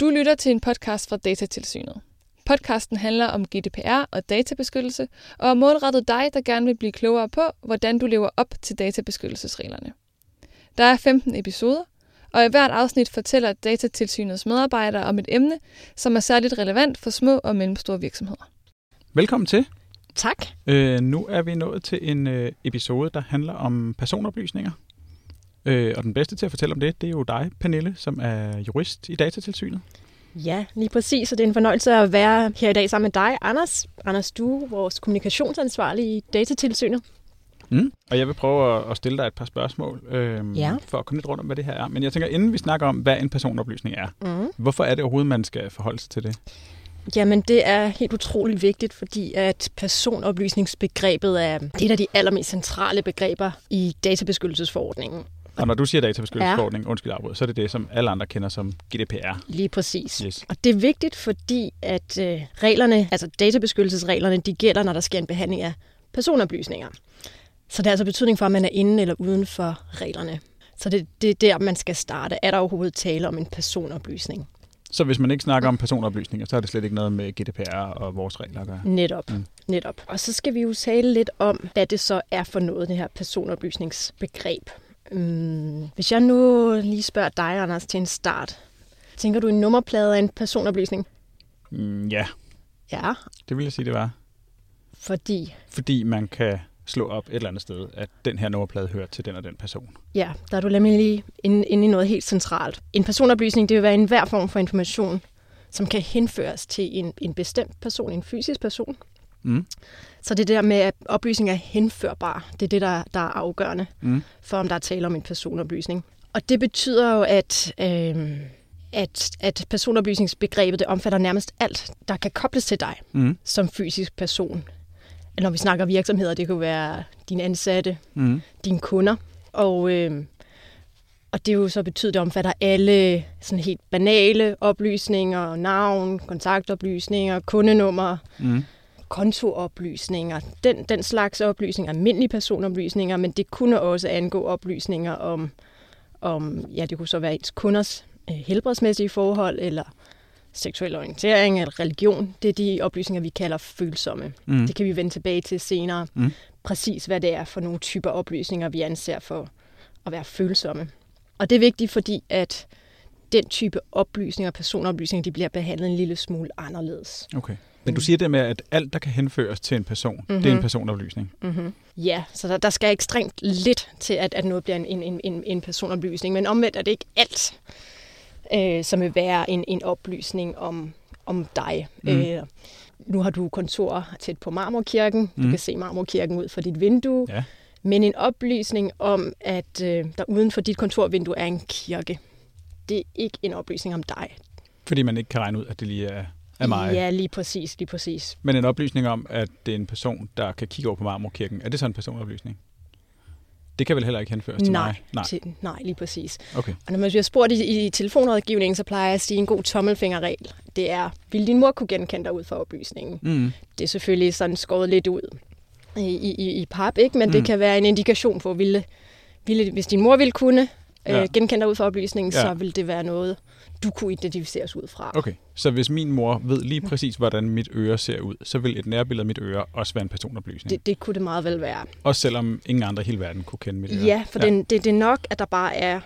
Du lytter til en podcast fra Datatilsynet. Podcasten handler om GDPR og databeskyttelse, og er målrettet dig, der gerne vil blive klogere på, hvordan du lever op til databeskyttelsesreglerne. Der er 15 episoder, og i hvert afsnit fortæller Datatilsynets medarbejdere om et emne, som er særligt relevant for små og mellemstore virksomheder. Velkommen til. Tak. Øh, nu er vi nået til en øh, episode, der handler om personoplysninger. Øh, og den bedste til at fortælle om det, det er jo dig, Pernille, som er jurist i Datatilsynet. Ja, lige præcis. Og det er en fornøjelse at være her i dag sammen med dig, Anders. Anders, du er vores kommunikationsansvarlig i Datatilsynet. Mm. Og jeg vil prøve at- stille dig et par spørgsmål, øh, Ja. for at komme lidt rundt om, hvad det her er. Men jeg tænker, inden vi snakker om, hvad en personoplysning er, Mm. hvorfor er det overhovedet, man skal forholde sig til det? Jamen, det er helt utrolig vigtigt, fordi at personoplysningsbegrebet er et af de allermest centrale begreber i databeskyttelsesforordningen. Og når du siger databeskyttelsesforordning, ja. undskyld afbrud, så er det det, som alle andre kender som GDPR. Lige præcis. Yes. Og det er vigtigt, fordi at øh, reglerne, altså databeskyttelsesreglerne, de gælder, når der sker en behandling af personoplysninger. Så det har altså betydning for, om man er inde eller uden for reglerne. Så det, det er der, man skal starte. Er der overhovedet tale om en personoplysning? Så hvis man ikke snakker om personoplysninger, så er det slet ikke noget med GDPR og vores regler at gøre. Netop. Mm. Netop. Og så skal vi jo tale lidt om, hvad det så er for noget, det her personoplysningsbegreb. Mm, hvis jeg nu lige spørger dig, Anders, til en start. Tænker du, en nummerplade er en personoplysning? Mm, ja, Ja, det vil jeg sige, det var. fordi Fordi man kan slå op et eller andet sted, at den her nummerplade hører til den og den person. Ja, der er du nemlig lige inde, inde i noget helt centralt. En personoplysning, det vil være enhver form for information, som kan henføres til en, en bestemt person, en fysisk person. Mm. Så det der med, at oplysninger er henførbare, det er det, der, der er afgørende Mm. for, om der er tale om en personoplysning. Og det betyder jo, at, øh, at, at personoplysningsbegrebet det omfatter nærmest alt, der kan kobles til dig Mm. som fysisk person. Når vi snakker virksomheder, det kunne være dine ansatte, Mm. dine kunder. Og, øh, og det er jo så betydet, det omfatter alle sådan helt banale oplysninger, navn, kontaktoplysninger, kundenummer, Mm. Kontooplysninger, den, den slags oplysninger, almindelige personoplysninger, men det kunne også angå oplysninger om, om ja, det kunne så være ens kunders øh, helbredsmæssige forhold, eller seksuel orientering, eller religion. Det er de oplysninger, vi kalder følsomme. Mm. Det kan vi vende tilbage til senere. Mm. Præcis hvad det er for nogle typer oplysninger, vi anser for at være følsomme. Og det er vigtigt, fordi at den type oplysninger, personoplysninger, de bliver behandlet en lille smule anderledes. Okay. Men du siger det med, at alt, der kan henføres til en person, mm-hmm. det er en Mhm. personoplysning. Mm-hmm. Ja, så der, der skal ekstremt lidt til, at, at noget bliver en, en, en, en personoplysning. Men omvendt er det ikke alt, øh, som vil være en, en oplysning om, om dig. Mm. Mm. Øh, nu har du kontor tæt på Marmorkirken. Du Mm. kan se Marmorkirken ud fra dit vindue. Ja. Men en oplysning om, at øh, der uden for dit kontorvindue er en kirke, det er ikke en oplysning om dig. Fordi man ikke kan regne ud, at det lige er, er mig. Ja, lige præcis, lige præcis. Men en oplysning om, at det er en person, der kan kigge over på Marmorkirken, er det så en personoplysning? Det kan vel heller ikke henføres til nej, mig? Nej. Til, nej, lige præcis. Okay. Og når man bliver spurgt i, i telefonrådgivningen, så plejer jeg at sige en god tommelfingerregel. Det er, vil din mor kunne genkende dig ud for oplysningen? Mm. Det er selvfølgelig sådan skåret lidt ud i, i, i pap, ikke? men mm. Det kan være en indikation på, ville, ville, hvis din mor ville kunne Ja. genkende dig ud for oplysningen, Ja. så vil det være noget, du kunne identificeres ud fra. Okay, så hvis min mor ved lige præcis, hvordan mit øre ser ud, så vil et nærbillede af mit øre også være en personoplysning. Det, det kunne det meget vel være. Også selvom ingen andre i hele verden kunne kende mit øre. Ja, for ja. Det, det, det er nok, at der bare er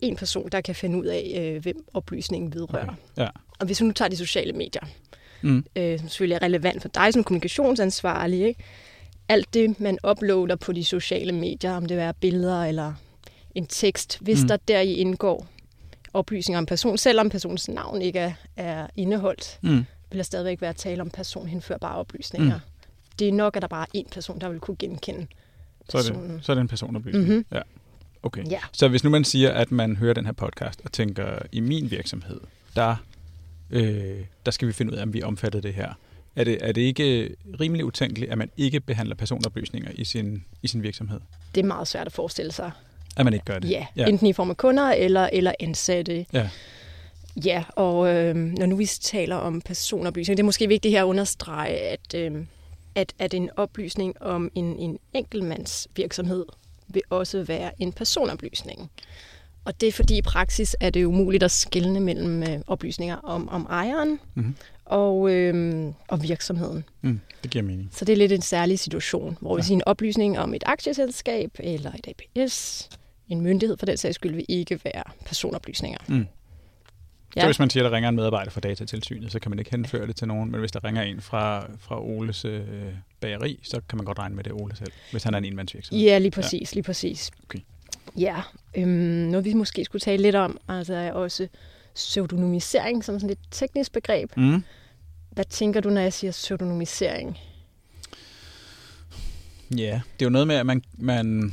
en person, der kan finde ud af, øh, hvem oplysningen vedrører. Okay. Ja. Og hvis vi nu tager de sociale medier, Mm. øh, som selvfølgelig er relevant for dig som kommunikationsansvarlig, ikke? alt det, man uploader på de sociale medier, om det er billeder eller en tekst, hvis Mm. der deri indgår oplysninger om person, selvom personens navn ikke er, er indeholdt, Mm. vil der stadigvæk være tale om personhenførbare oplysninger. Mm. Det er nok, at der bare er én person, der vil kunne genkende Så, er det, personen. så er det en personoplysning. Mhm. Ja. Okay. Ja. Så hvis nu man siger, at man hører den her podcast og tænker, i min virksomhed, der, øh, der skal vi finde ud af, om vi omfatter det her. Er det, er det ikke rimelig utænkeligt, at man ikke behandler personoplysninger i sin, i sin virksomhed? Det er meget svært at forestille sig. At man ikke gør det? Ja, ja. enten i form af kunder eller, eller ansatte. Ja. Ja, og øh, når nu vi taler om personoplysning, det er måske vigtigt her at understrege, at, øh, at, at en oplysning om en, en enkeltmands virksomhed vil også være en personoplysning. Og det er fordi i praksis er det umuligt at skelne mellem øh, oplysninger om, om ejeren Mhm. og, øh, og virksomheden. Mm, det giver mening. Så det er lidt en særlig situation, hvor vi Ja. siger en oplysning om et aktieselskab eller et APS, en myndighed for den sags skyld, vil ikke være personoplysninger. Mm. Ja. Så hvis man siger, at der ringer en medarbejder fra datatilsynet, så kan man ikke henføre det til nogen, men hvis der ringer en fra, fra Oles øh, bageri, så kan man godt regne med det Ole selv, hvis han er en enmandsvirksomhed. Ja, lige præcis, ja. lige præcis. Okay. Ja, øhm, noget vi måske skulle tale lidt om, altså er også pseudonymisering som sådan et teknisk begreb. Mm. Hvad tænker du, når jeg siger pseudonymisering? Ja, det er jo noget med, at man, man,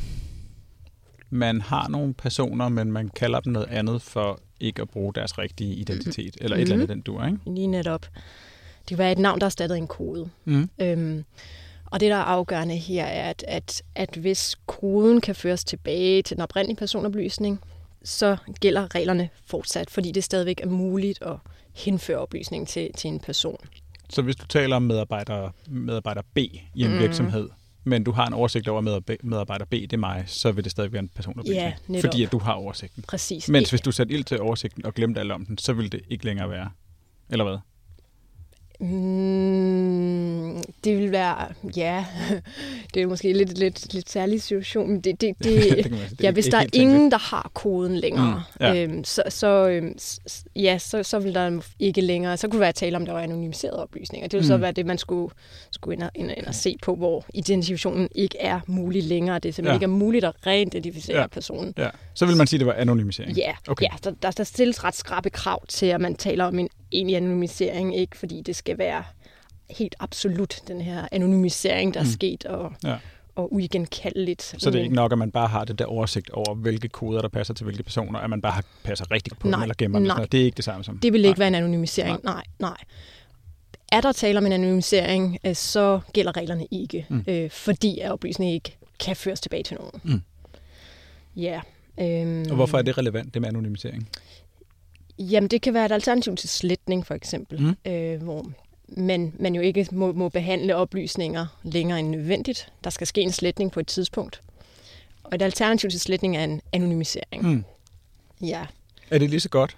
man har nogle personer, men man kalder dem noget andet for ikke at bruge deres rigtige identitet, eller et eller andet Mhm. den dur, ikke? Lige netop. Det kan være et navn, der er en kode. Mm. Øhm, og det, der er afgørende her, er, at, at, at hvis koden kan føres tilbage til den oprindelige personoplysning, så gælder reglerne fortsat, fordi det stadigvæk er muligt at henføre oplysningen til, til en person. Så hvis du taler om medarbejder, medarbejder B i en Mhm. mm. virksomhed, men du har en oversigt over medarbej- medarbejder B, det er mig, så vil det stadig være en personoplysning, Ja, netop. fordi at du har oversigten. Præcis. Mens hvis du satte ild til oversigten og glemte alt om den, så ville det ikke længere være. Eller hvad? Mm, det vil være, ja, det er måske lidt, lidt, lidt særlig situation, men det, det, det kan det, man. Det ja, hvis der er ingen, der har koden længere, Mm, ja. øhm, så, så, øhm, s- ja, så, så vil der ikke længere, så kunne det være tale om, der var anonymiserede oplysninger. Det ville så Mm. være det, man skulle, skulle ind, og, ind, ind og se på, hvor identifikationen ikke er mulig længere. Det er simpelthen Ja. ikke er muligt at reidentificere Ja. personen. Ja. Så vil man sige, at det var anonymisering. Ja, Okay. ja der, der, der stilles ret skrappe krav til, at man taler om en egentlig anonymisering, ikke fordi det skal være helt absolut, den her anonymisering, der er Mm. sket, og, Ja. og uigenkaldeligt. Så det er ikke nok, at man bare har det der oversigt over, hvilke koder, der passer til hvilke personer, at man bare har, passer rigtigt på Nej, dem, eller gemmer dem. nej. Sådan noget. Det er ikke det samme som... Det vil ikke nej. være en anonymisering. Nej, nej. Er der tale om en anonymisering, øh, så gælder reglerne ikke, mm. øh, fordi at oplysningen ikke kan føres tilbage til nogen. Mm. Ja. Øhm, Og hvorfor er det relevant, det med anonymisering? Jamen, det kan være et alternativ til sletning, for eksempel, Mm. øh, hvor man, man jo ikke må, må behandle oplysninger længere end nødvendigt. Der skal ske en sletning på et tidspunkt. Og et alternativ til sletning er en anonymisering. Mm. Ja, Er det lige så godt?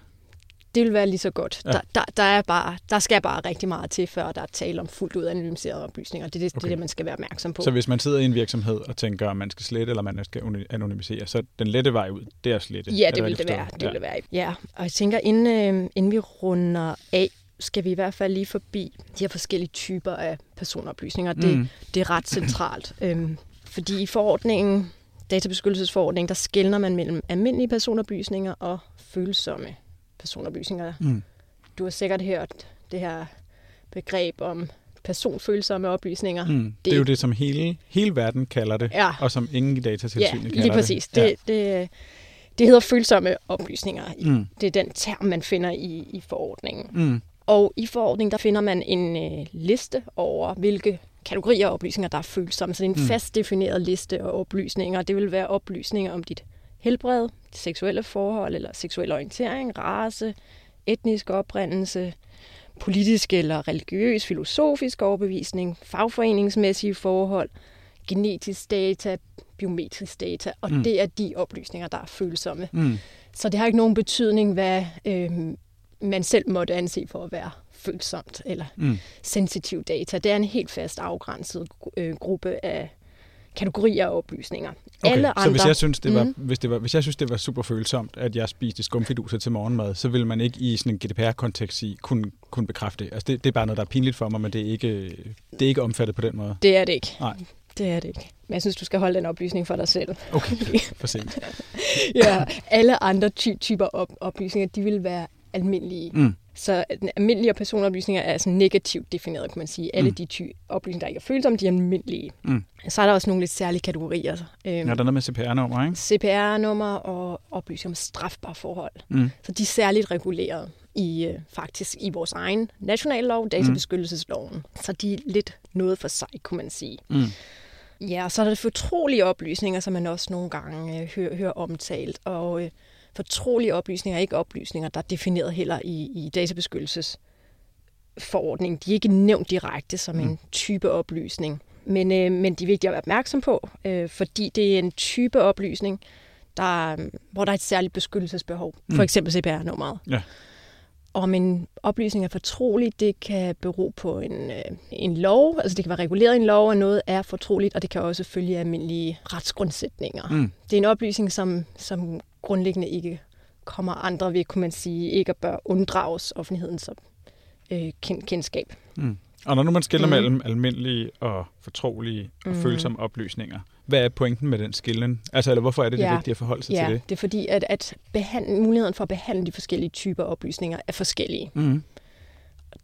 Det vil være lige så godt. Ja. Ja. Der, der, der, er bare, der skal bare rigtig meget til, før der er tale om fuldt ud anonymiserede oplysninger. Det er det, okay. det, er det man skal være opmærksom på. Så hvis man sidder i en virksomhed og tænker, om man skal slette eller man skal anonymisere, så den lette vej ud, det er at slette. Ja, det vil det være. Det vil det være. Ja, og jeg tænker, inden, øh, inden vi runder af, skal vi i hvert fald lige forbi de her forskellige typer af personoplysninger. Det, Mm. det er ret centralt. øhm, fordi i forordningen, databeskyttelsesforordningen, der skældner man mellem almindelige personoplysninger og følsomme personoplysninger. Mm. Du har sikkert hørt det her begreb om personfølsomme oplysninger. Mm. Det, det er jo det, som hele, hele verden kalder det, Ja. og som ingen i datatilsynet Ja, kalder lige præcis. det. Det, det, det hedder følsomme oplysninger. Ja. Mm. Det er den term, man finder i, i forordningen. Mm. Og i forordningen, der finder man en øh, liste over, hvilke kategorier af oplysninger, der er følsomme. Så det er en mm. fast defineret liste af oplysninger. Det vil være oplysninger om dit helbred, seksuelle forhold eller seksuel orientering, race, etnisk oprindelse, politisk eller religiøs, filosofisk overbevisning, fagforeningsmæssige forhold, genetisk data, biometrisk data, og mm. det er de oplysninger, der er følsomme. Mm. Så det har ikke nogen betydning, hvad øh, man selv måtte anse for at være følsomt eller Mm. sensitiv data. Det er en helt fast afgrænset øh, gruppe af kategorier af oplysninger. Okay, Alle så andre, hvis jeg, synes, det var, Mhm. hvis, det var, hvis jeg synes, det var super følsomt, at jeg spiste skumfiduser til morgenmad, så vil man ikke i sådan en GDPR-kontekst sige, kunne, kunne bekræfte det. Altså det, det er bare noget, der er pinligt for mig, men det er ikke, det er ikke omfattet på den måde. Det er det ikke. Nej. Det er det ikke. Men jeg synes, du skal holde den oplysning for dig selv. Okay, for sent. ja, alle andre ty- typer op- oplysninger, de vil være almindelige. Mm. Så almindelige personoplysninger er altså negativt defineret, kan man sige. Alle Mm. de ty- oplysninger, der ikke er følsomme, de er almindelige. Mm. Så er der også nogle lidt særlige kategorier. Øhm, Ja, der er noget med CPR-nummer, ikke? CPR-nummer og oplysninger om strafbare forhold. Mm. Så de er særligt reguleret i øh, faktisk i vores egen nationallov, databeskyttelsesloven. Mm. Så de er lidt noget for sig, kunne man sige. Mm. Ja, og så er der fortrolige oplysninger, som man også nogle gange øh, hører, hører omtalt. Og øh, fortrolige oplysninger er ikke oplysninger, der er defineret heller i, i databeskyttelsesforordningen. De er ikke nævnt direkte som Mm. en type oplysning. Men, øh, men de er vigtige at være opmærksom på, øh, fordi det er en type oplysning, der, øhm, hvor der er et særligt beskyttelsesbehov, Mm. for eksempel CPR-nummeret. Ja. Om en oplysning er fortrolig, det kan bero på en, øh, en lov, altså det kan være reguleret i en lov, at noget er fortroligt, og det kan også følge almindelige retsgrundsætninger. Mm. Det er en oplysning, som, som grundlæggende ikke kommer andre ved, kunne man sige, ikke at bør unddrages offentlighedens øh, ken- kendskab. Mm. Og når nu man skiller Mm. mellem almindelige og fortrolige og Mm. følsomme oplysninger, hvad er pointen med den skillen? Altså, eller hvorfor er det, det Ja. vigtigt at forholde sig Ja, til det? det er fordi, at, at behandle, muligheden for at behandle de forskellige typer oplysninger er forskellige. Mm.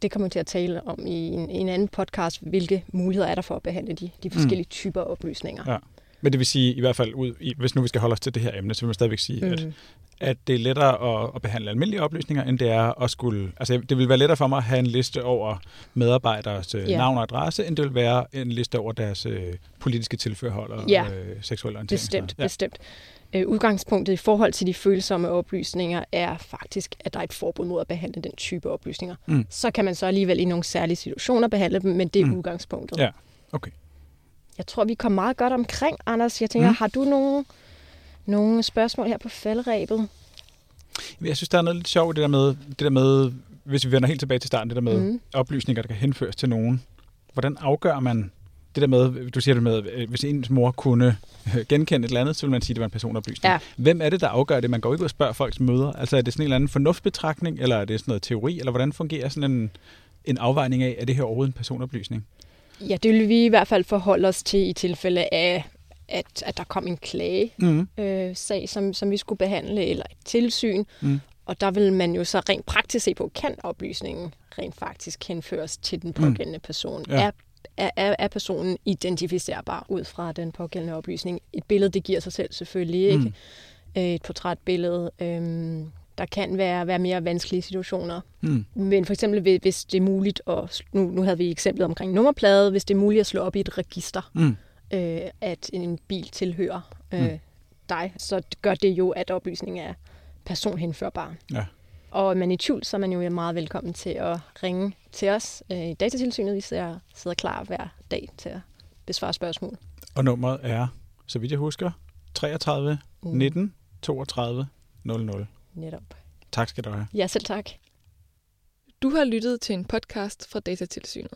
Det kommer til at tale om i en, en anden podcast, hvilke muligheder er der for at behandle de, de forskellige mm. typer oplysninger. Ja. Men det vil sige, i hvert fald, ud, i, hvis nu vi skal holde os til det her emne, så vil man stadigvæk sige, mm. at, at det er lettere at, at behandle almindelige oplysninger, end det er at skulle... Altså, det vil være lettere for mig at have en liste over medarbejderes øh, Ja. navn og adresse, end det vil være en liste over deres øh, politiske tilførhold og Ja. øh, seksuelle orientering. Bestemt, Ja. bestemt. Øh, udgangspunktet i forhold til de følsomme oplysninger er faktisk, at der er et forbud mod at behandle den type oplysninger. Mm. Så kan man så alligevel i nogle særlige situationer behandle dem, men det er mm. udgangspunktet. Ja, okay. Jeg tror, vi kom meget godt omkring, Anders. Jeg tænker, Mm. har du nogle, nogle spørgsmål her på faldrebet? Jeg synes, der er noget lidt sjovt, det der med, det der med hvis vi vender helt tilbage til starten, det der med Mm. oplysninger, der kan henføres til nogen. Hvordan afgør man det der med, du siger det med, øh, hvis ens mor kunne øh, genkende et eller andet, så vil man sige, at det var en personoplysning. Ja. Hvem er det, der afgør det? Man går ikke ud og spørger folks møder. Altså er det sådan en eller anden fornuftsbetragtning, eller er det sådan noget teori, eller hvordan fungerer sådan en, en afvejning af, er det her overhovedet en personoplysning? Ja, det vil vi i hvert fald forholde os til i tilfælde af, at, at der kom en klage, Mm. øh, sag, som, som vi skulle behandle, eller et tilsyn. Mm. Og der vil man jo så rent praktisk se på, kan oplysningen rent faktisk henføres til den pågældende person? Mm. Ja. Er, er, er, er personen identificerbar ud fra den pågældende oplysning? Et billede, det giver sig selv selvfølgelig ikke. Mm. Mm. Et portrætbillede. Øhm, der kan være, være mere vanskelige situationer. Mm. Men for eksempel, hvis- det er muligt, at, nu, nu havde vi eksemplet omkring nummerplade, hvis det er muligt at slå op i et register, Mm. øh, at en bil tilhører øh, Mm. mm. dig, så gør det jo, at oplysningen er personhenførbar. Ja. Og er man i tvivl, så er man jo meget velkommen til at ringe til os øh, i Datatilsynet. Vi sidder, sidder klar hver dag til at besvare spørgsmål. Og nummeret er, så vidt jeg husker, 33 Mm. 19 32 00. Netop. Tak skal du have. Ja, selv tak. Du har lyttet til en podcast fra Datatilsynet.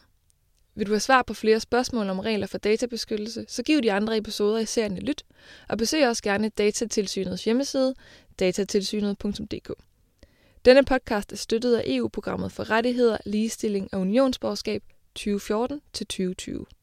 Vil du have svar på flere spørgsmål om regler for databeskyttelse, så giv de andre episoder i serien et lyt, og besøg også gerne Datatilsynets hjemmeside, datatilsynet.dk. Denne podcast er støttet af EU-programmet for rettigheder, ligestilling og unionsborgerskab 2014-2020.